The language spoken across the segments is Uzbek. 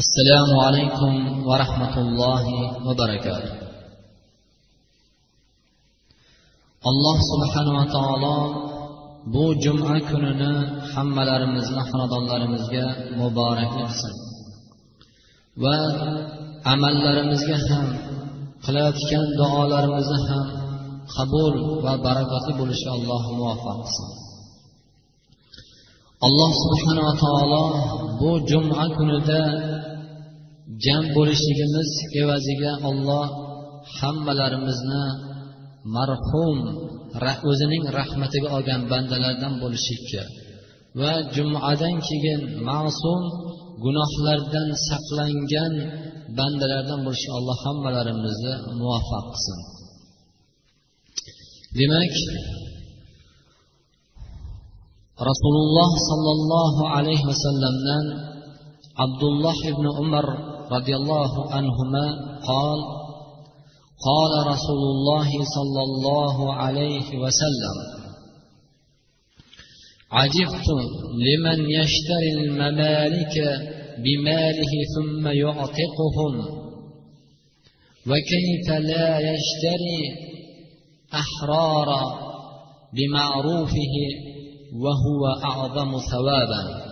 assalomu alaykum va rahmatullohi va barakatuh. Alloh subhanava taolo bu juma kunini hammalarimizni xonadonlarimizga muborak qilsin va amallarimizga ham qilayotgan duolarimizni ham qabul va barakatli bo'lishi alloh muvaffaq qilsin alloh subhanava taolo bu juma kunida jam bo'lishligimiz evaziga olloh hammalarimizni marhum o'zining rahmatiga olgan bandalardan bo'lishlikka va jumadan keyin ma'sum gunohlardan saqlangan bandalardan bo'lishga alloh hammalarimizni muvaffaq qilsin. Demak rasululloh sollallohu alayhi vasallamdan abdulloh ibn umar roziyallohu anhu qol قال رسول الله صلى الله عليه وسلم عجبت لمن يشتري الممالك بماله ثم يعتقهم وكيف لا يشتري أحرارا بمعروفه وهو أعظم ثوابا.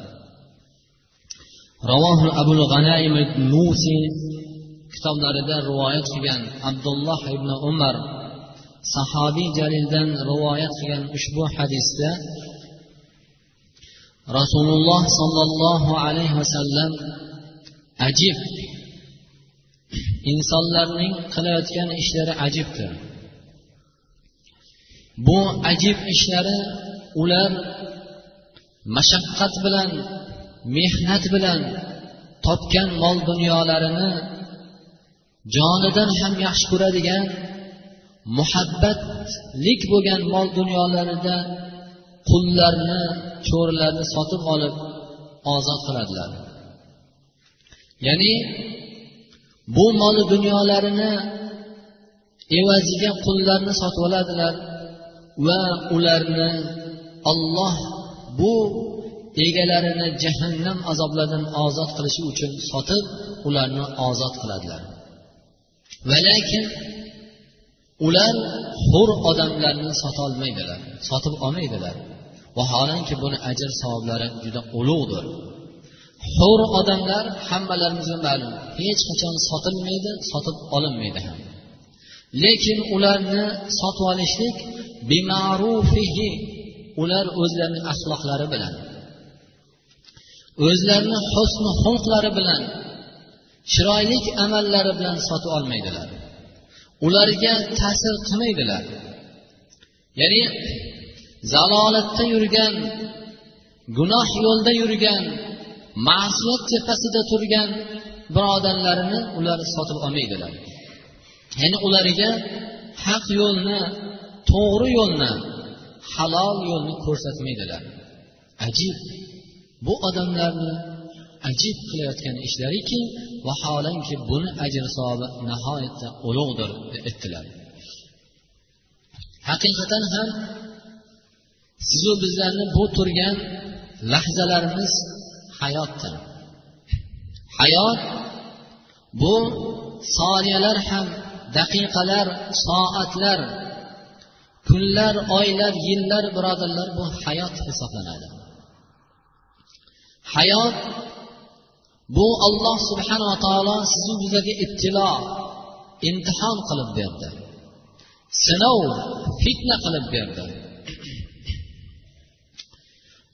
ravohi abul g'anaim musi kitoblarida rivoyat qilgan abdulloh ibn umar sahobiy jalildan rivoyat qilgan ushbu hadisda rasululloh sollallohu alayhi vasallam ajib. Insonlarning qilayotgan ishlari ajibdir. Bu ajib ishlari ular mashaqqat bilan mehnat bilan topgan mol dunyolarini jonidan ham yaxshi ko'radigan muhabbatlik bo'lgan mol dunyolarida qullarni cho'rilarni sotib olib ozod qiladilar. Ya'ni bu mol dunyolarini evaziga qullarni sotib oladilar va ularni olloh bu egalarini jahannam azoblaridan ozod qilishi uchun sotib ularni ozod qiladilar. Va lekin ular hur odamlarni sotolmaydilar sotib olmaydilar. Vaholanki buni ajr savoblari juda ulug'dir. Hur odamlar hammalarimizga ma'lum hech qachon sotilmaydi sotib olinmaydi ham. Lekin ularni sotib olishlik bimarufihi ular o'zlarining axloqlari bilan. O'zlarini husni xulqlari bilan chiroyli amallari bilan sotib olmaydilar. Ularga ta'sir qilmaydilar. Ya'ni zalolatda yurgan gunoh yo'lda yurgan ma'siyat tepasida turgan birodarlarini ular sotib olmaydilar. Ya'ni ularga haq yo'lni to'g'ri yo'lni halol yo'lni ko'rsatmaydilar. Ajib. Bu odamlarni ajib qilayotgan ishlariki vaholanki buni ajr savobi nihoyatda ulug'dir aytdilar haqiqatan ham sizu bizlarni bu turgan lahzalarimiz hayotdir. Hayot bu soniyalar ham daqiqalar soatlar kunlar oylar yillar birodarlar bu hayot hisoblanadi. Hayot bu olloh subhanava taolo sizu bizlarga ibtilo imtihon qilib berdi. Sinov fitna qilib berdi.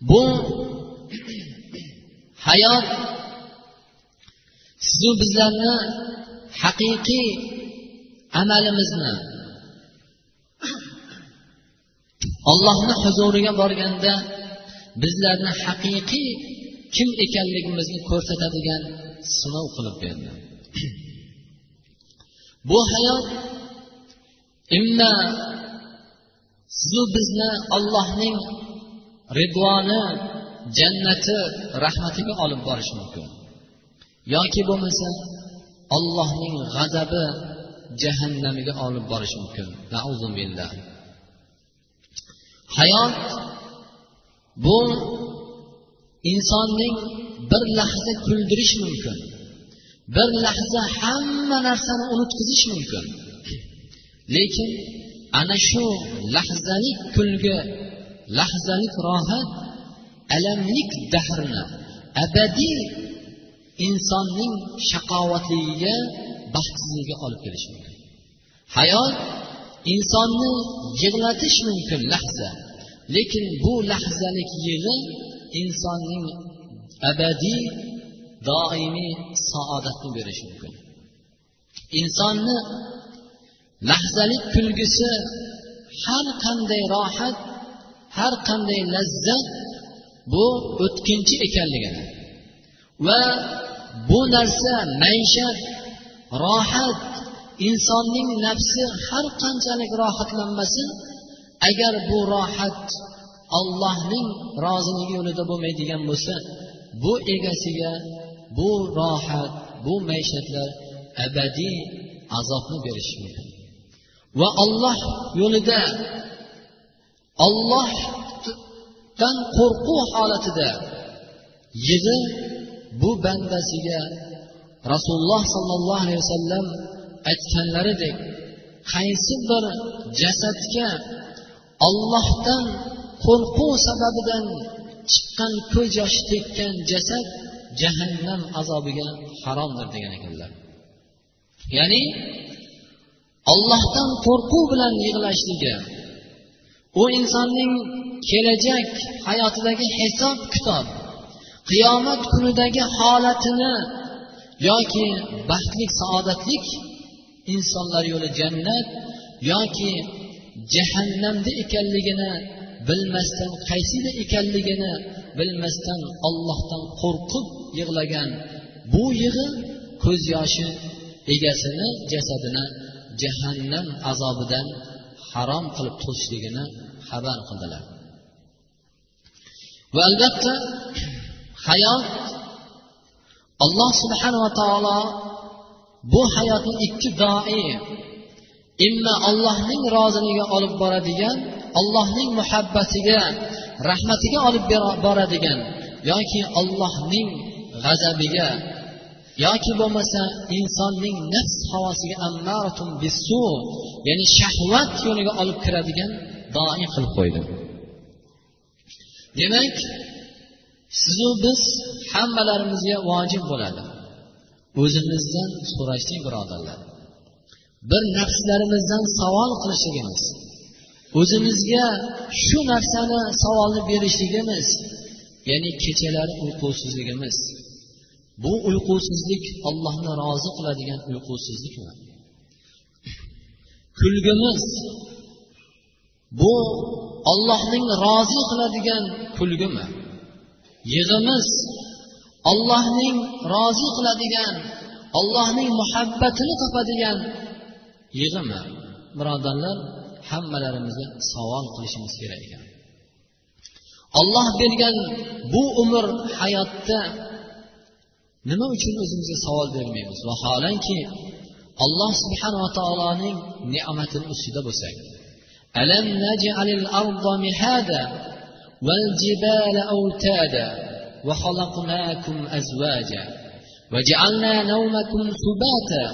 Bu hayot sizu bizlarni haqiqiy amalimizni ollohni huzuriga borganda bizlarni haqiqiy kim ekanligimizni ko'rsatadigan sinov qilib berdi. Bu hayot imma sizu bizni ollohning ridvoni jannati rahmatiga olib borishi mumkin. Yoki bo'lmasa ollohning g'azabi jahannamiga olib borishi mumkin. Billah. Hayot bu insonning bir lahza kuldirish mumkin bir lahza hamma narsani unutqizish mumkin. Lekin ana shu lahzalik kulgi lahzalik rohat alamlik dahrni abadiy insonning shaqovatligiga baxtsizligiga olib kelishi mumkin. Hayot insonni yig'latish mumkin lahza lekin bu lahzalik yig'i insonning abadiy doimiy saodatni berishi mumkin. Insonni lahzalik kulgisi har qanday rohat har qanday lazzat bu o'tkinchi ekanligini va bu narsa maishat rohat insonning nafsi har qanchalik rohatlanmasin agar bu rohat ollohning roziligi yo'lida bo'lmaydigan bo'lsa bu egasiga bu rohat bu maishatlar abadiy azobni berishi mumkin. Va olloh yo'lida ollohdan qo'rquv holatida yig'i bu bandasiga rasululloh sollallohu alayhi vasallam aytganlaridek qaysi bir jasadga ollohdan qo'rquv sababidan chiqqan ko'z yoshi tekkan jasad jahannam azobiga haromdir degan ekanlar. Ya'ni ollohdan qo'rquv bilan yig'lashligi u insonning kelajak hayotidagi hisob kitob qiyomat kunidagi holatini yoki baxtlik saodatlik insonlar yo'li jannat yoki jahannamda ekanligini bilmasdan qaysida ekanligini bilmasdan ollohdan qo'rqib yig'lagan bu yig'i ko'z yoshi egasini jasadini jahannam azobidan harom qilib to'sishligini xabar qildilar. Va albatta hayot alloh subhanava taolo bu hayotni ikki doi imma allohning roziligiga olib boradigan allohning muhabbatiga rahmatiga olib boradigan yoki ollohning g'azabiga yoki bo'lmasa insonning nafs havosiga ammaratun bisu ya'ni shahvat yo'liga olib kiradigan doi qilib qo'ydi. Demak sizu biz hammalarimizga vojib bo'ladi. O'zimizdan so'rashlik birodarlar bir nafslarimizdan savol qilishligimiz o'zimizga shu narsani savolni berishligimiz ya'ni kechalari uyqusizligimiz. Bu uyqusizlik allohni rozi qiladigan uyqusizlikmi? Kulgimiz bu ollohning rozi qiladigan kulgimi? Yig'imiz ollohning rozi qiladigan ollohning muhabbatini topadigan yig'imi? Birodarlar hammalarimizni savol qilishimiz kerak ekan. Olloh bergan bu umr hayotda nima uchun o'zimizga savol bermaymiz? Vaholanki alloh subhanava taoloning ne'matini ustida bo'lsak alam najalil arda mihada val jibala awtada va xalaqnakum azwaja va ja'alna nawmakum subata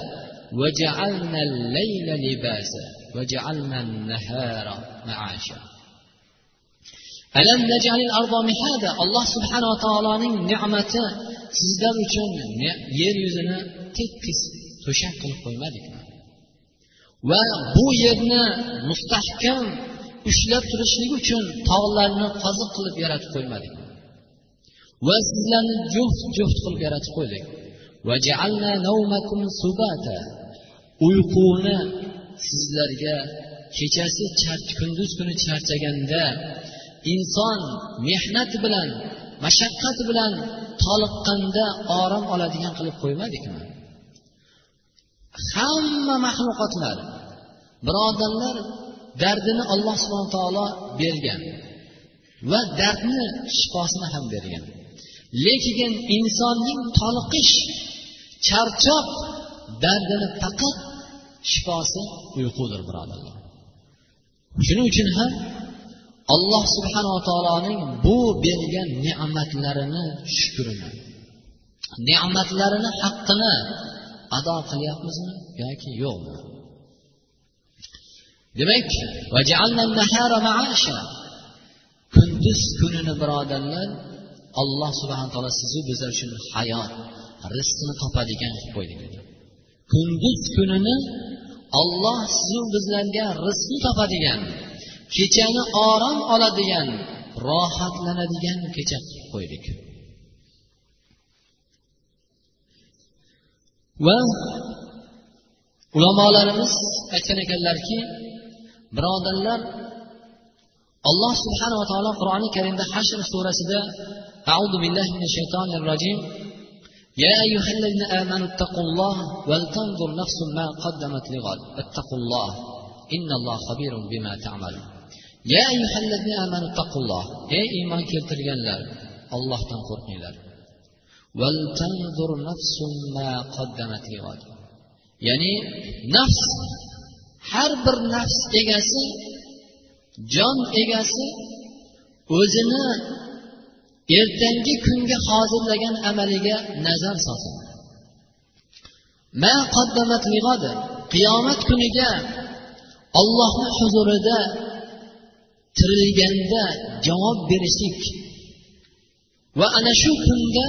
va ja'alna al-layla libasa. وجعلنا النهار معاشا alam najalil ardo mihada alloh subhanava taoloning ne'mati sizlar uchun yer yuzini tekis to'shak qilib qo'ymadikmi va bu yerni mustahkam ushlab turishlik uchun tog'larni qoziq qilib yaratib qo'ymadik va sizlarni juft juft qilib yaratib qo'ydik uyquni sizlarga kechasi kunduz kuni charchaganda inson mehnat bilan mashaqqat bilan toliqqanda orom oladigan qilib qo'ymadikmi? Hamma maxluqotlar birodarlar dardini alloh subhana taolo bergan va dardni shifosini ham bergan. Lekin insonning toliqish charchoq dardini faqat shifosi uyqudir birodarlar. Shuning uchun ham alloh subhanava taoloning bu bergan ne'matlarini shukrini ne'matlarini haqqini ado qilyapmizmi yoki yo'qmi demak kunduz kunini birodarlar alloh subhana taolo sizu bizlar uchun hayot rizqni topadigan qilib qo'ydi kunduz kunini olloh sizu bizlarga rizqni topadigan kechani orom oladigan rohatlanadigan kecha qilib qo'ydik. Va ulamolarimiz aytgan ekanlarki birodarlar alloh subhanava taolo qur'oni karimda hashr surasida audu billahi minash shaytonir rojim يا أيها الذين آمنوا اتقوا الله ولتنظر نفس ما قدمت لغد. اتقوا الله. إن الله خبير بما تعملون. يا أيها الذين آمنوا اتقوا الله. يا إيمان keltirganlar Allohdan qo'rqinglar ولتنظر نفس ما قدمت لغد. ya'ni nafs har bir nafs egasi jon egasi ertangi kunga hozirlagan amaliga nazar solsin. Qiyomat kuniga ollohni huzurida tirilganda javob berishlik. Va ana shu kunda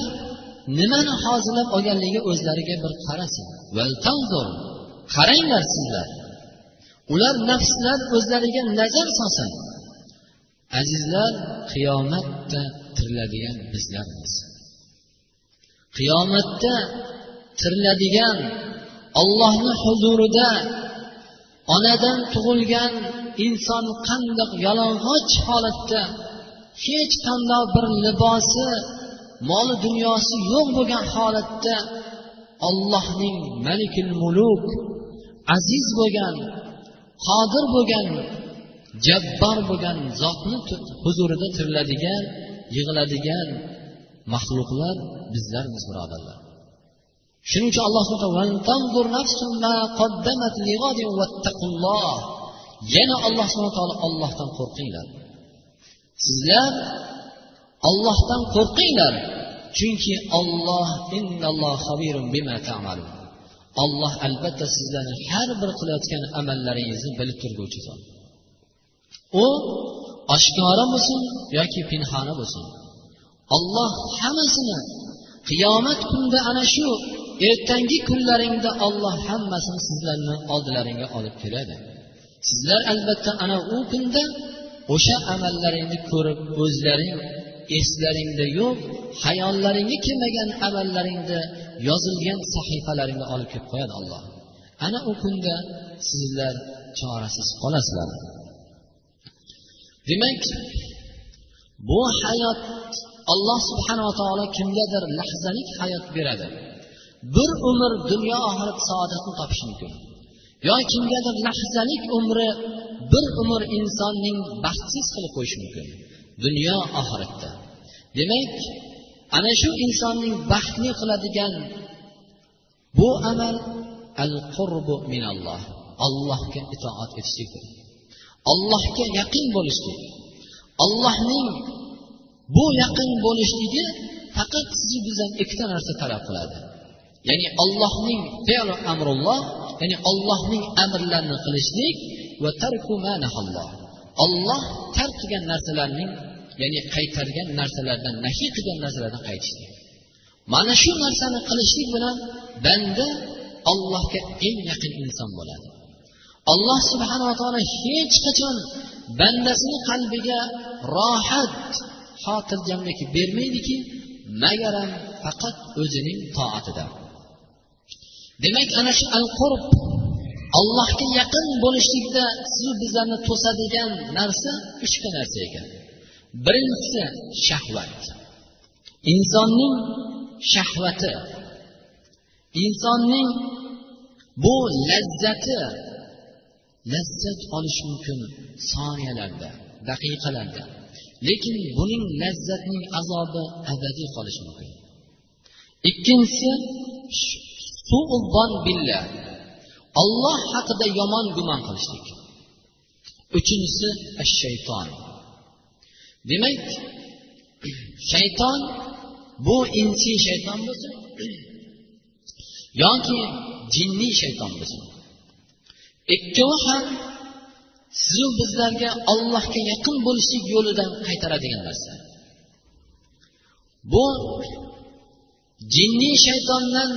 nimani hozirlab olganligi o'zlariga bir qarasin. Qaranglar sizlar. Ular nafslar o'zlariga nazar solsin. Azizlar qiyomatda tiriladigan bizlarmiz qiyomatda tiriladigan ollohni huzurida onadan tug'ilgan inson qandoq yalang'och holatda hech qandoq bir libosi moli dunyosi yo'q bo'lgan holatda ollohning malikil muluk aziz bo'lgan qodir bo'lgan jabbor bo'lgan zotni huzurida tiriladigan yig'iladigan maxluqlar bizlarmiz birodarlar. Shuning uchun alloh yana alloh subhana taolo ollohdan qo'rqinglar. Sizlar ollohdan qo'rqinglar chunki olloh olloh albatta sizlarni har bir qilayotgan amallaringizni bilib turguvchi zot. U oshkora bo'lsin yoki pinhona bo'lsin. Olloh hammasini qiyomat kunida ana shu ertangi kunlaringda olloh hammasini sizlarni oldilaringga olib keladi. Sizlar albatta ana u kunda o'sha amallaringni ko'rib o'zlaring eslaringda yo'q hayollaringga kelmagan amallaringda yozilgan sahifalaringni olib kelib qo'yadi olloh ana u kunda sizlar chorasiz qolasizlar. Demak bu hayot alloh subhanava taolo kimgadir lahzalik hayot beradi. Bir umr dunyo oxirat saodatni topish mumkin. Yo kimgadir lahzalik umri bir umr insonning baxtsiz qilib qo'yishi mumkin dunyo oxiratda. Demak ana shu insonning baxtli qiladigan bu amal al qurbu minalloh allohga itoat etishlikdir. Allohga yaqin bo'lishlik allohning bu yaqin bo'lishligi faqat sizu bizdan ikkita narsa talab qiladi. Ya'ni allohning fe'lu amrulloh ya'ni allohning amrlarini qilishlik va tarku olloh tark qilgan narsalarning ya'ni qaytargan narsalardan nahiy qilgan narsalardan qaytishlik. Mana shu narsani qilishlik bilan banda allohga eng yaqin inson bo'ladi. Alloh subhanava taolo hech qachon bandasini qalbiga rohat xotirjamlik bermaydiki magaram faqat o'zining toatida demak ana shu al qurb allohga yaqin bo'lishlikda sizu bizlarni to'sadigan narsa uchta narsa ekan. Birinchisi shahvat. Insonning shahvati. Insonning bu lazzati lazzat olish mumkin soniyalarda daqiqalarda. Lekin buning lazzatning azobi abadiy qolishi mumkin. Ikkinchisi billa olloh haqida yomon gumon qilishlik. Uchinchisi shayton demak shayton bu insiy shayton bo'lsin yoki jinniy shayton bo'lsin. Ikkovi ham sizu bizlarga allohga yaqin bo'lishlik yo'lidan qaytaradigan narsa. Bu jinniy shaytondan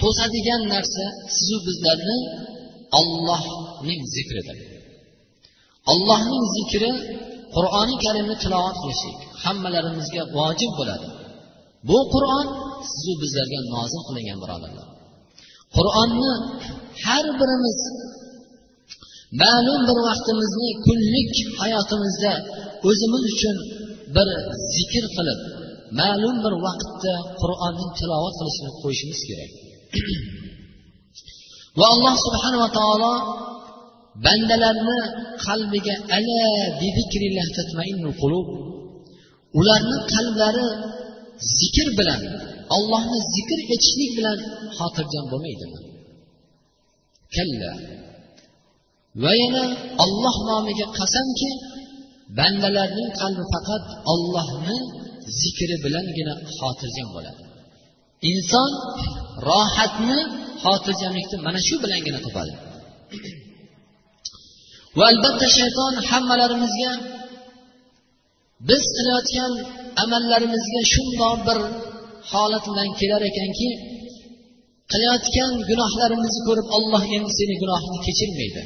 to'sadigan narsa sizu bizlarni ollohning zikridir. Allohning zikri qur'oni karimni tilovat qilishlik hammalarimizga vojib bo'ladi. Bu qur'on sizu bizlarga nozil qilingan birodarlar. Qur'onni har birimiz ma'lum bir vaqtimizni kunlik hayotimizda o'zimiz uchun bir zikr qilib ma'lum bir vaqtda qur'onni tilovat qilishni qo'yishimiz kerak. Va alloh subhanava taolo bandalarni qalbiga ala ularni qalblari zikr bilan ollohni zikr etishlik bilan xotirjam bo'lmaydimi? Kalla. Va yana olloh nomiga qasamki bandalarning qalbi faqat ollohni zikri bilangina xotirjam bo'ladi. Inson rohatni xotirjamlikni mana shu bilangina topadi. Va albatta shayton hammalarimizga biz qilayotgan amallarimizga shundoq bir holat bilan kelar ekanki qilayotgan gunohlarimizni ko'rib olloh endi seni gunohingni kechirmaydi.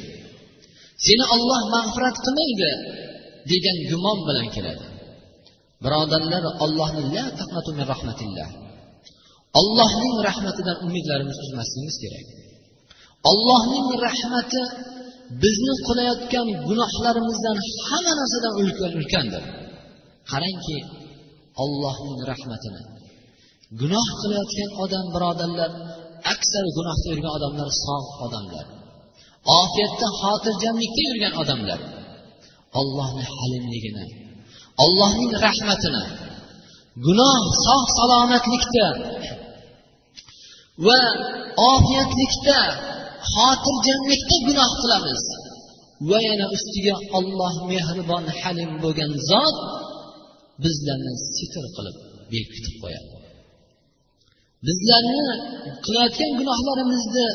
Seni olloh mag'firat qilmaydi degan gumon bilan keladi. Birodarlar ollohni la taqnatu min rahmatillah. Ollohning rahmatidan umidlarimiz uzmasligimiz kerak. Ollohning rahmati bizni qilayotgan gunohlarimizdan hamma narsadan ulkandir. Qarangki ollohning rahmatini gunoh qilayotgan odam birodarlar aksar gunohda yurgan odamlar sog' odamlar. Ofiyatda xotirjamlikda yurgan odamlar. Ollohni halimligini ollohning rahmatini gunoh sog' salomatlikda va ofiyatlikda xotirjamlikda gunoh qilamiz. Va yana ustiga olloh mehribon halim bo'lgan zot bizlarni sitr qilib bekitib qo'yadi. Bizlarni qilayotgan gunohlarimizni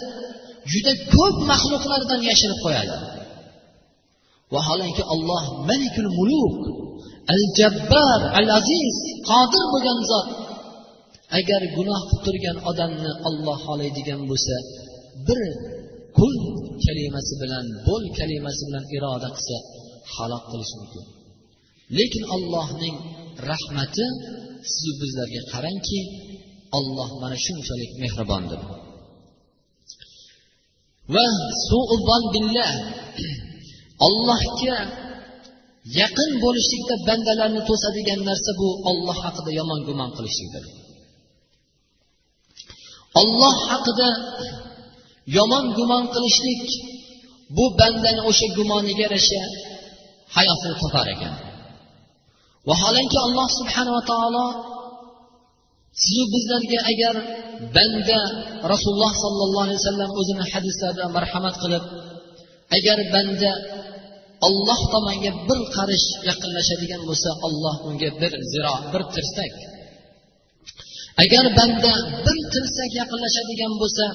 juda ko'p maxluqlardan yashirib qo'yadi. Vaholanki olloh malikul muluk al jabbar al aziz qodir bo'lgan zot agar gunoh qilib turgan odamni olloh xohlaydigan bo'lsa bir kun kalimasi bilan bo'l kalimasi bilan iroda qilsa halok qilish mumkin. Lekin allohning rahmati sizu bizlarga qarangki olloh mana shunchalik mehribondir. Va billah. Ollohga yaqin bo'lishlikda bandalarni to'sadigan narsa bu olloh haqida yomon gumon qilishlikdir. Olloh haqida yomon gumon qilishlik bu bandani o'sha gumoniga yarasha hayotini topar ekan. Vaholanki alloh subhanava taolo sizu bizlarga agar banda rasululloh sollallohu alayhi vasallam o'zini hadislarida marhamat qilib agar banda olloh tomonga bir qarish yaqinlashadigan bo'lsa olloh unga bir ziro bir tirsak. Agar banda bir tirsak yaqinlashadigan bo'lsa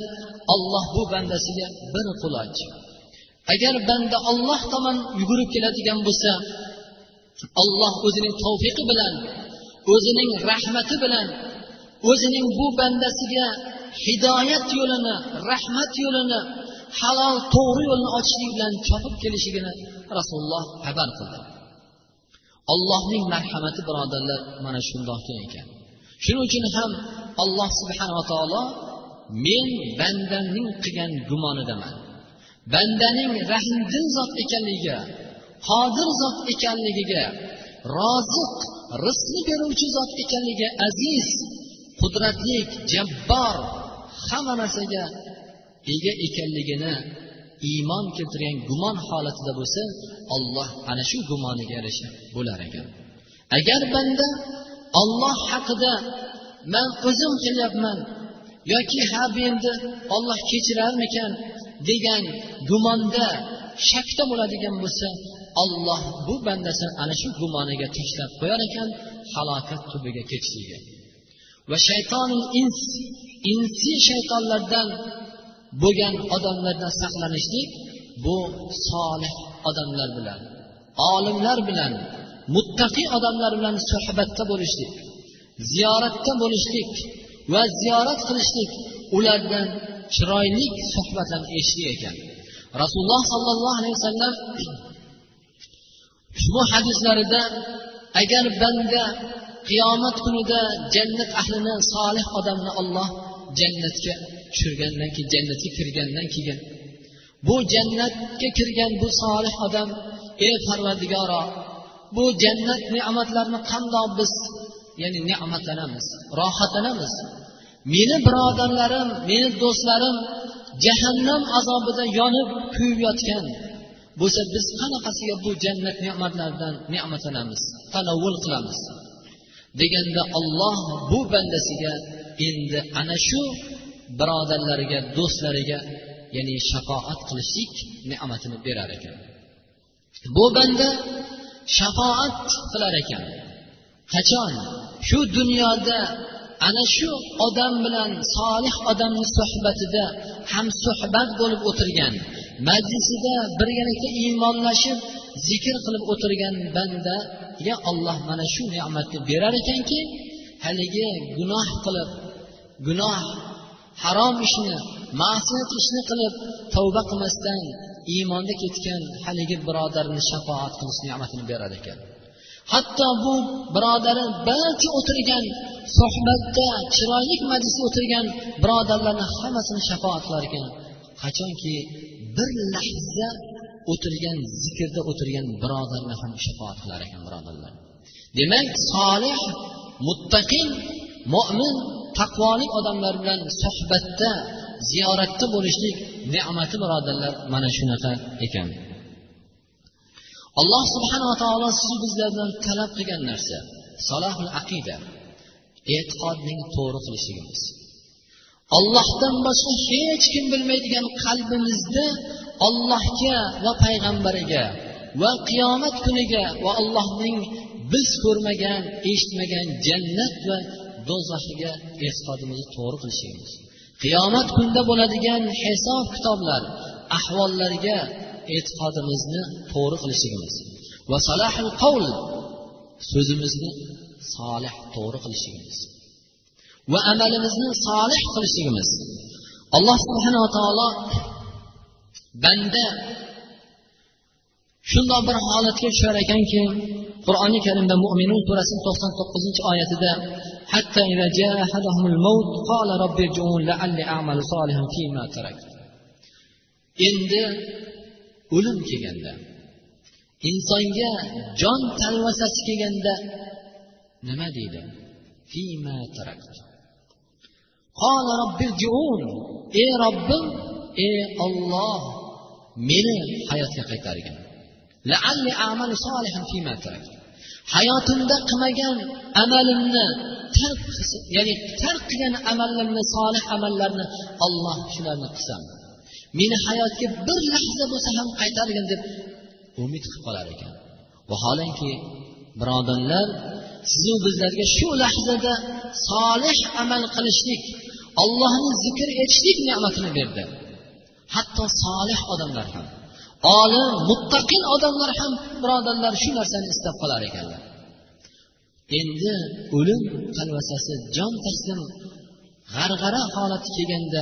olloh bu bandasiga bir quloch agar banda olloh tomon yugurib keladigan bo'lsa olloh o'zining tavfiqi bilan o'zining rahmati bilan o'zining bu bandasiga hidoyat yo'lini rahmat yo'lini halol to'g'ri yo'lni ochishlik bilan chopib kelishligini rasululloh xabar qildi. Allohning marhamati birodarlar mana shundoq ekan. Shuning uchun ham alloh subhanava taolo men bandamning qilgan gumonidaman. Bandaning rahmdil zot ekanligiga qodir zot ekanligiga roziq rizqni beruvchi zot ekanligiga aziz qudratli jabbor hamma narsaga ega ekanligini iymon keltirgan gumon holatida bo'lsa olloh ana shu gumoniga yarasha bo'lar ekan. Agar banda olloh haqida man o'zim qilyapman yoki ha bu endi olloh kechirarmikan degan gumonda shakda bo'ladigan bo'lsa olloh bu bandasini ana shu gumoniga tashlab qo'yar ekan halokat tubiga ketishiga va shaytonul ins insiy shaytonlardan bo'lgan odamlardan saqlanishlik bu solih odamlar bilan olimlar bilan muttaqiy odamlar bilan suhbatda bo'lishlik ziyoratda bo'lishlik va ziyorat qilishlik ulardan chiroyli suhbatlarni eshitlik ekan. Rasululloh sollallohu alayhi vasallam ushbu hadislarida agar banda qiyomat kunida jannat ahlini solih odamni olloh jannatga tushirgandan keyin jannatga kirgandan keyin bu jannatga kirgan bu solih odam ey parvardigoro bu jannat ne'matlarini qandoq biz ya'ni ne'matlanamiz rohatlanamiz? Meni birodarlarim meni do'stlarim jahannam azobida yonib kuyib yotgan. Bo'lsa biz qanaqasiga bu jannat ne'matlaridan ne'matlanamiz tanovvul qilamiz? Deganda olloh bu bandasiga endi ana shu birodarlariga do'stlariga ya'ni shafoat qilishlik ne'matini berar ekan. Bu banda shafoat qilar ekan. Qachon? Shu dunyoda ana shu odam bilan solih odamni suhbatida ham suhbat bo'lib o'tirgan majlisida birgalikda iymonlashib zikr qilib o'tirgan bandaga olloh mana shu ne'matni berar ekanki haligi gunoh qilib gunoh harom ishni ma'siyat ishni qilib tavba qilmasdan iymonda ketgan haligi birodarni shafoat qilish ne'matini berar ekan. Hatto bu birodari balki o'tirgan suhbatda chiroyli majlisda o'tirgan birodarlarni hammasini shafoat qilar ekan. Qachonki bir lahza o'tirgan zikrda o'tirgan birodarni ham shafoat qilar ekan birodarlar. Demak solih muttaqin mo'min taqvoli odamlar bilan suhbatda ziyoratda bo'lishlik ne'mati birodarlar mana shunaqa ekan. Alloh subhanava taolo sizu bizlardan talab qilgan narsa solahul aqida e'tiqodning to'g'ri qilishligimiz. Ollohdan boshqa hech kim bilmaydigan qalbimizda ollohga va payg'ambariga va qiyomat kuniga va allohning biz ko'rmagan eshitmagan jannat va do'zaxiga e'tiqodimizni to'g'ri qilishligimiz qiyomat kunida bo'ladigan hisob kitoblar ahvollariga e'tiqodimizni to'g'ri qilishligimiz va salahul qavl so'zimizni solih to'g'ri qilishligimiz va amalimizni solih qilishligimiz alloh subhanava taolo banda shundoq bir holatga tushar ekanki qur'oni karimda mo'minun surasini to'qson to'qqizinchi oyatida حتى إذا جاء أحدهم الموت قال رب ارجعون لعلي أعمل صالحا فيما تركت endi o'lim kelganda insonga jon talvasasi kelganda nima deydi Ey robbim ey olloh meni hayotga qaytargin. hayotimda qilmagan amalimni tark ya'ni tark qilgan amallarimni solih amallarni olloh shularni qilsam meni hayotga bir lahza bo'lsa ham qaytargin deb umid qilib qolar ekan. Vaholanki birodarlar sizu bizlarga shu lahzada solih amal qilishlik ollohni zikr etishlik ne'matini berdi. Hatto solih odamlar ham olim muttaqin odamlar ham birodarlar shu narsani istab qolar ekanlar. Endi o'lim qalvasasi jon taslim g'arg'ara holati kelganda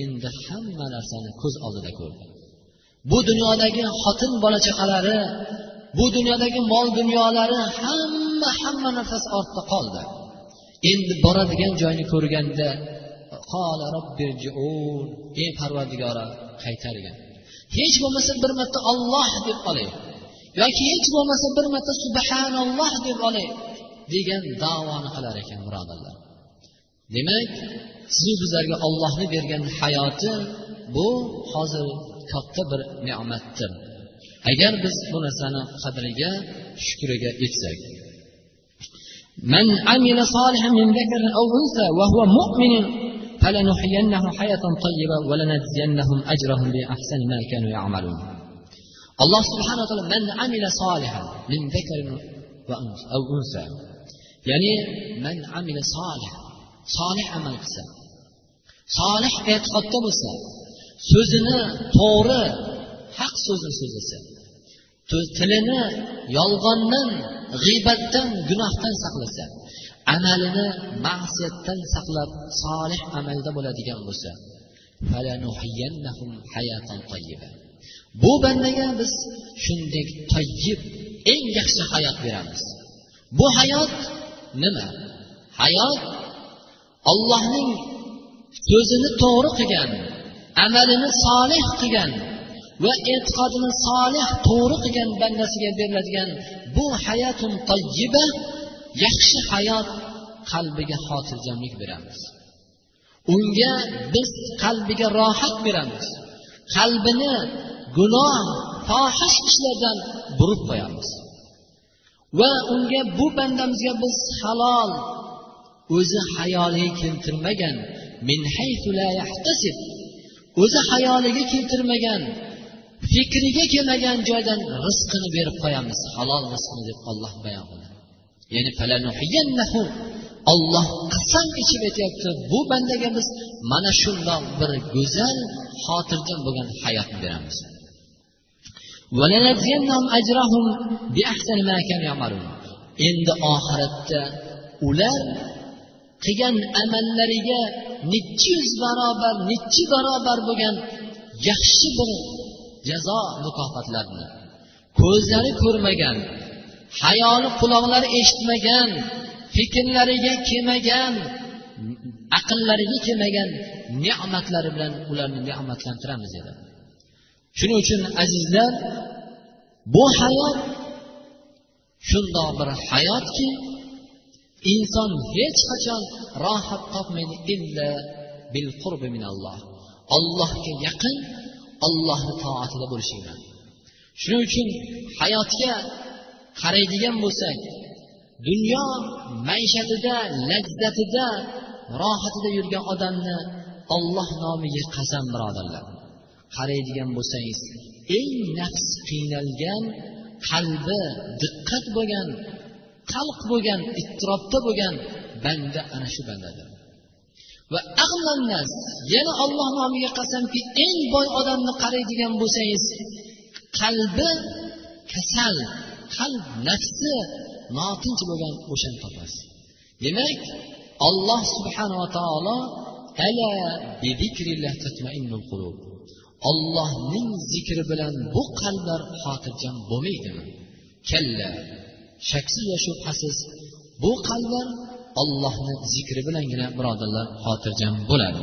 endi hamma narsani ko'z oldida ko'rdi. Bu dunyodagi xotin bola chaqalari bu dunyodagi mol dunyolari hamma hamma narsasi ortda qoldi. Endi boradigan joyni ko'rganda ey parvardigora qaytargin hech bo'lmasa bir marta olloh deb olay yoki hech bo'lmasa bir marta subhanalloh deb olay degan davoni qilar ekan birodarlar demak sizu bizlarga ollohni bergan hayoti bu hozir katta bir ne'matdir agar biz bu narsani qadriga shukriga yetsak من عمل صالحا من ذكر أو أنثى وهو مؤمن alloh subhanahu taolo man amila solihan min zakarin va aw unsa. Ya'ni man amila solih solih amal qilsa solih e'tiqodda bo'lsa so'zini to'g'ri haq so'zni so'zlasa tilini yolg'ondan g'iybatdan gunohdan saqlasa amalini ma'siyatdan saqlab solih amalda bo'ladigan bo'lsa bu bandaga biz shunday toyib eng yaxshi hayot beramiz. Bu hayot nima? Hayot ollohning so'zini to'g'ri qilgan amalini solih qilgan va e'tiqodini solih to'g'ri qilgan bandasiga beriladigan bu hayotun toyyiba yaxshi hayot qalbiga xotirjamlik beramiz. Unga biz qalbiga rohat beramiz. Qalbini gunoh fohish ishlardan burib qo'yamiz. Va unga bu bandamizga biz halol o'zi hayoliga keltirmagan min o'zi hayoliga keltirmagan fikriga kelmagan joydan rizqini berib qo'yamiz halol rizqini deb olloh bayon qiladi. Ya'ni olloh qasam ichib aytyapti. Bu bandaga biz mana shundoq bir go'zal xotirjam bo'lgan hayotni beramiz. Endi oxiratda ular qilgan amallariga nechi yuz barobar nechi barobar bo'lgan yaxshi bir jazo mukofotlarni ko'zlari ko'rmagan hayoli quloqlari eshitmagan fikrlariga kelmagan aqllariga kelmagan ne'matlari bilan ularni ne'matlantiramiz dedi. Shuning uchun azizlar bu hayot shundoq bir hayotki inson hech qachon rohat topmaydi illa bil qurbi minalloh. Allohga yaqin ollohni toatida bo'lishi bilan shuning uchun hayotga qaraydigan bo'lsak dunyo maishatida lazzatida rohatida yurgan odamni olloh nomiga qasam birodarlar. Qaraydigan bo'lsangiz eng nafs qiynalgan qalbi diqqat bo'lgan qalq bo'lgan ittirobda bo'lgan banda ana shu bandadir. Va ag'lannas yana olloh nomiga qasamki eng boy odamni qaraydigan bo'lsangiz qalbi kasal qalb nafsi notinch bo'lgan o'shani topasiz demak olloh subhanava taolo ala ollohning zikri bilan bu qalblar xotirjam bo'lmaydimi? Kalla shaksiz va shubhasiz bu qalblar ollohni zikri bilangina birodarlar xotirjam bo'ladi.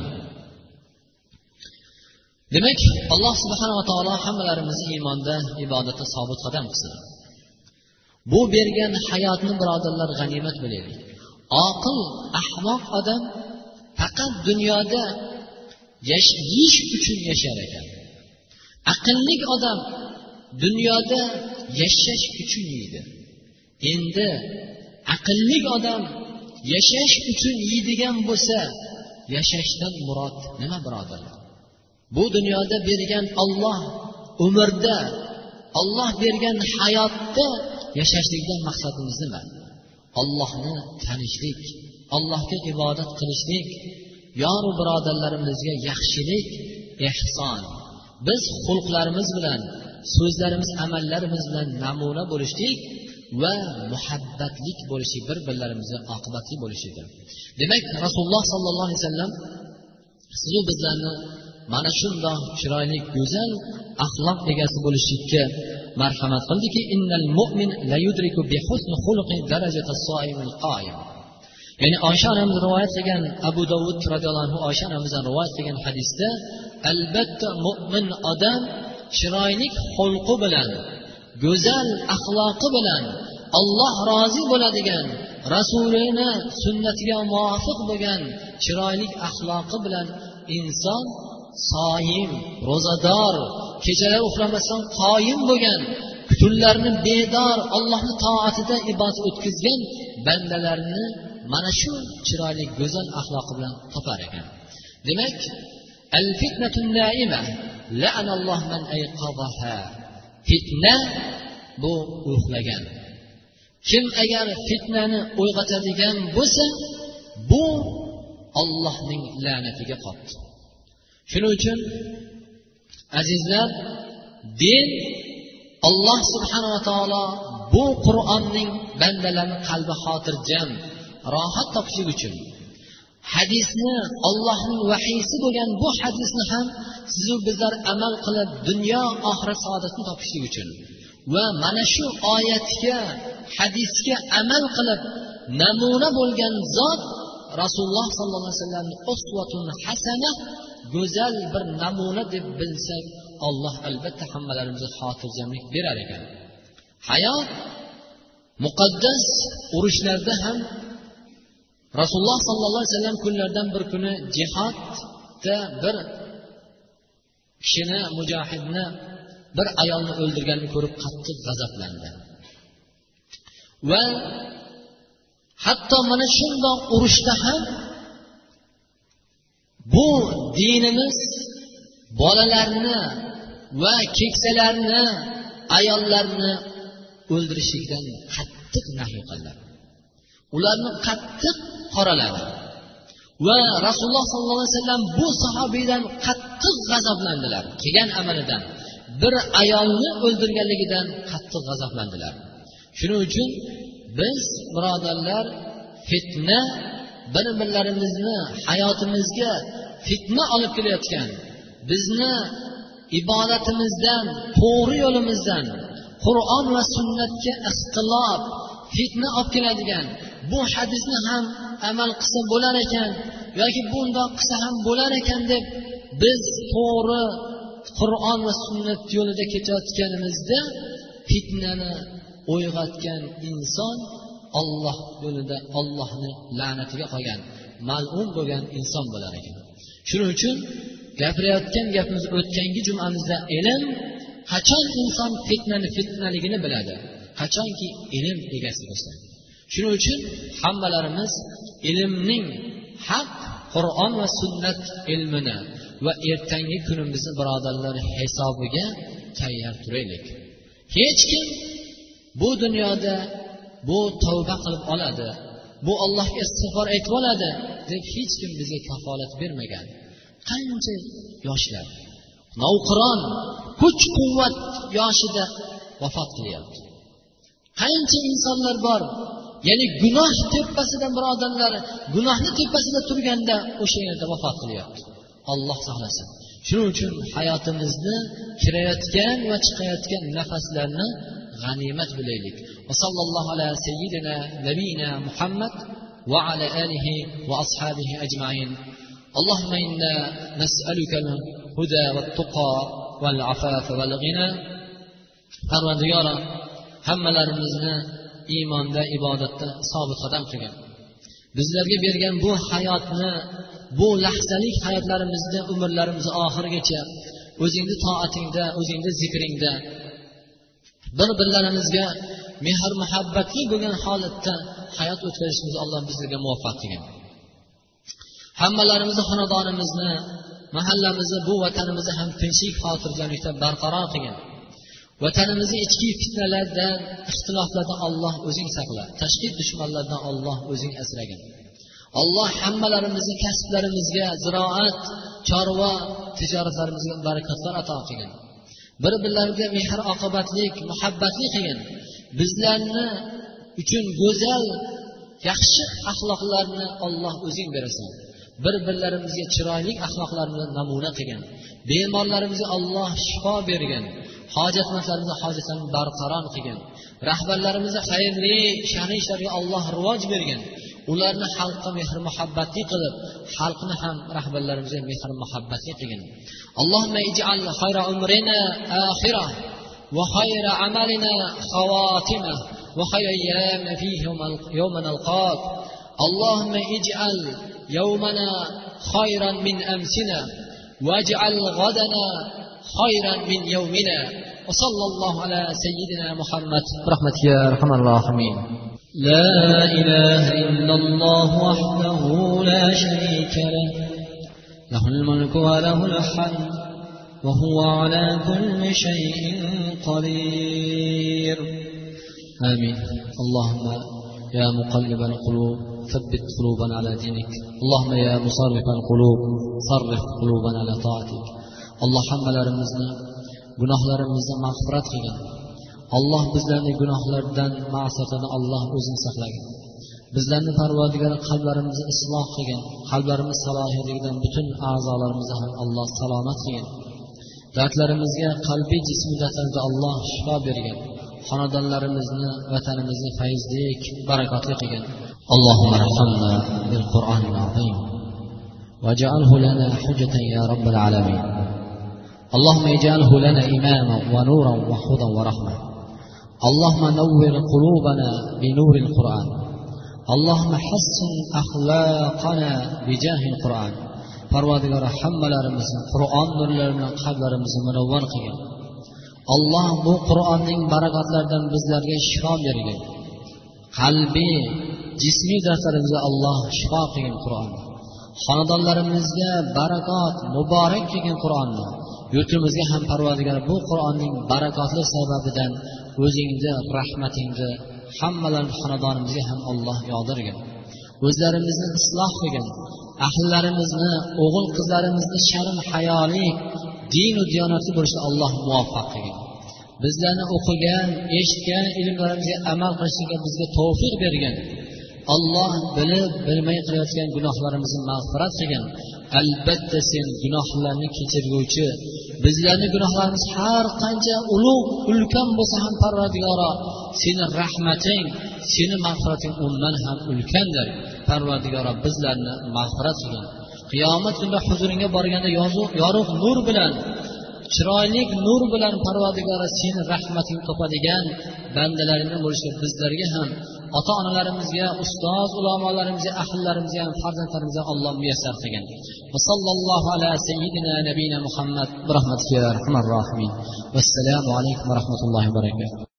Demak alloh subhanava taolo hammalarimizni iymonda ibodatda sobit qadam qilsin. Bu bergan hayotni birodarlar g'animat bilaylik oqil ahmoq odam faqat dunyoda yeyish uchun yashar ekan. Aqlli odam dunyoda yashash uchun yeydi. Endi aqlli odam yashash uchun yeydigan bo'lsa yashashdan murod nima birodarlar? Bu dunyoda bergan olloh umrda olloh bergan hayotda yashashlikdan maqsadimiz nima? Ollohni tanishlik allohga ibodat qilishlik yoru birodarlarimizga yaxshilik ehson. Biz xulqlarimiz bilan so'zlarimiz amallarimiz bilan namuna bo'lishlik va muhabbatlik bo'lishi bir birlarimizga oqibatli bo'lishidir. Demak rasululloh sollallohu alayhi vasallam sizu bizlarni mana shundoq chiroyli go'zal axloq egasi bo'lishlikka marhamat qildiki innal mu'min la yudriku bi husni xuluqi darajata soimil qoyim ya'ni oysha onamiz rivoyat qilgan abu dovud roziyallohu anhu oysha onamizdan rivoyat qilgan hadisda albatta mo'min odam chiroyli xulqi bilan go'zal axloqi bilan olloh rozi bo'ladigan rasulini sunnatiga muvofiq bo'lgan chiroyli axloqi bilan inson soyim ro'zador kechalar uxlamasdan qoyim bo'lgan tunlarni bedor allohni toatida ibodat o'tkazgan bandalarni mana shu chiroyli go'zal axloqi bilan topar ekan. Demak al fitnatun naima la'analloh man ayqadaha fitna bu uxlagan kim agar fitnani uyg'otadigan bo'lsa bu ollohning la'natiga qolibdi shuning uchun azizlar din alloh subhanava taolo bu qur'onning bandalarni qalbi xotirjam rohat topishlik uchun. Hadisni ollohning vahiysi bo'lgan bu hadisni ham sizu bizlar amal qilib dunyo oxirat saodatini topishlik uchun va mana shu oyatga hadisga amal qilib namuna bo'lgan zot rasululloh sollallohu alayhi vasallamni usvatun hasana go'zal bir namuna deb bilsak alloh albatta hammalarimizga xotirjamlik berar ekan. Hayot muqaddas urushlarda ham rasululloh sollallohu alayhi vasallam kunlardan bir kuni jihodda bir kishini mujohidni bir ayolni o'ldirganini ko'rib qattiq g'azablandi. Va hatto mana shundoq urushda ham bu dinimiz bolalarni va keksalarni ayollarni o'ldirishlikdan qattiq nahiy qildi ularni qattiq qoraladi. Va rasululloh sollallohu alayhi vasallam bu sahobiydan qattiq g'azablandilar. Kelgan amalidan bir ayolni o'ldirganligidan qattiq g'azablandilar. Shuning uchun biz birodarlar fitna bir birlarimizni hayotimizga fitna olib kelayotgan bizni ibodatimizdan to'g'ri yo'limizdan qur'on va sunnatga ixtilof fitna olib keladigan bu hadisni ham amal qilsa bo'lar ekan yoki bundoq qilsa ham bo'lar ekan deb biz to'g'ri qur'on va sunnat yo'lida ketayotganimizda fitnani uyg'otgan inson olloh yo'lida ollohni la'natiga qolgan mal'un bo'lgan inson bo'lar ekan. Shuning uchun gapirayotgan gapimiz o'tgangi jumamizda ilm qachon inson fitnani fitnaligini biladi qachonki ilm egasi bo'lsa shuning uchun hammalarimiz ilmning haq qur'on va sunnat ilmini va ertangi kunimizni birodarlar hisobiga tayyor turaylik. Hech kim bu dunyoda bu tavba qilib oladi bu allohga istig'for aytib oladi deb hech kim bizga kafolat bermagan. Qancha yoshlar novqiron kuch quvvat yoshida vafot qilyapti. Qancha insonlar bor ya'ni gunoh tepasida birodarlar gunohni tepasida turganda o'sha yerda vafot qilyapti. Olloh saqlasin shuning uchun hayotimizni kirayotgan va chiqayotgan nafaslarni g'animat bilaylik va sallallohu ala sayyidina nabiyina muhammad va ala alihi va ashabihi ajmain اللهم إنا نسألك الهدى والتقى والعفاف والغنى parvardigoro hammalarimizni iymonda ibodatda sobit qadam qilgin bizlarga bergan bu hayotni bu lahzalik hayotlarimizni umrlarimizni oxirigacha o'zingni toatingda o'zingni zikringda bir birlarimizga mehr muhabbatli bo'lgan holatda hayot o'tkazishimizni alloh bizlarga muvaffaq qilgin hammalarimizni xonadonimizni mahallamizni bu vatanimizni ham tinchlik xotirjamlikda barqaror qilgin vatanimizni ichki fitnalardan ixtiloflardan olloh o'zing saqla tashqi dushmanlardan olloh o'zing asragin alloh hammalarimizni kasblarimizga ziroat chorva tijoratlarimizga barakatlar ato qilgin bir birlariga mehr oqibatlik muhabbatli qilgin bizlarni uchun go'zal yaxshi axloqlarni olloh o'zing berasan. Bir birlarimizga chiroyli axloqlarni namuna qilgin bemorlarimizga alloh shifo bergin hojatmandlarimizni hojatlarini barqaror qilgin rahbarlarimizga xayrli sha'ni ishlarga alloh rivoj bergin ularni xalqqa mehr muhabbatli qilib xalqni ham rahbarlarimizga mehr muhabbatli qilgin allohimma ij'al xayra umrina axira وخير عملنا خواتمه وخير أيامنا فيه يوم نلقاك اللهم اجعل يومنا خيرا من أمسنا واجعل غدنا خيرا من يومنا وصلى الله على سيدنا محمد برحمتك يا أرحم الراحمين لا إله إلا الله وحده لا شريك له. له الملك وله الحمد وهو على كل شيء قدير. آمين. اللهم يا مقلب القلوب ثبت قلوبنا على دينك. اللهم يا مصرف القلوب صرف قلوبنا على طاعتك. alloh hammalarimizni gunohlarimizni mag'firat qilgin alloh bizlarni gunohlardan ma'siyatidan alloh o'zing saqlagin bizlarni parvardigor qalblarimizni isloh qilgin qalblarimiz salohiyligidan butun a'zolarimizni ham alloh salomat qilgin dardlarimizga qalbiy jismiy dardlarga alloh shifo bergin xonadonlarimizni vatanimizni fayzlik barakotli qilgin اللهم ارحمنا بالقرآن العظيم واجعله لنا حجة يا رب العالمين اللهم اجعله لنا إماما ونورا وهدى ورحمة اللهم نور قلوبنا بنور القرآن اللهم حسن أخلاقنا بجاه القرآن parvardigori hammalarimizni qur'on nurlari bilan qalblarimizni munavvar qilgin alloh bu qur'onning barakotlaridan bizlarga shifo bergin qalbiy jismiy dardlarimizga alloh shifo qilgin qur'onni xonadonlarimizga barakot muborak kelgin qur'onni yurtimizga ham parvardigor bu qur'onning barakotli sababidan o'zingni rahmatingni hammalarni xonadonimizga ham alloh yog'dirgin o'zlarimizni isloh qilgin. Ahllarimizni o'g'il qizlarimizni sharm hayoli dinu diyonatli bo'lishga alloh muvaffaq qilgin. Bizlarni o'qigan eshitgan ilmlarimizga amal qilishlikka bizga tavfiq bergin. Alloh bilib bilmay qilayotgan gunohlarimizni mag'firat qilgin. Albatta sen gunohlarni kechirguvchi bizlarni gunohlarimiz har qancha ulug' ulkan bo'lsa ham parvardigoro seni rahmating seni mag'firating undan ham ulkandir. Parvardigoro bizlarni mag'firat qilgin. Qiyomat kunida huzuringga borganda yorug' nur bilan chiroyli nur bilan parvardigora seni rahmating topadigan bandalaringdan bo'lishga bizlarga ham ota onalarimizga ustoz ulamolarimizga ahllarimizga ham farzandlarimizga alloh muyassar qilgin. Vasallallohu ala sayyidina nabiyina muhammad. Bi rahmatika rohimin vassalomu alaykum va rahmatullohi va barakatuh.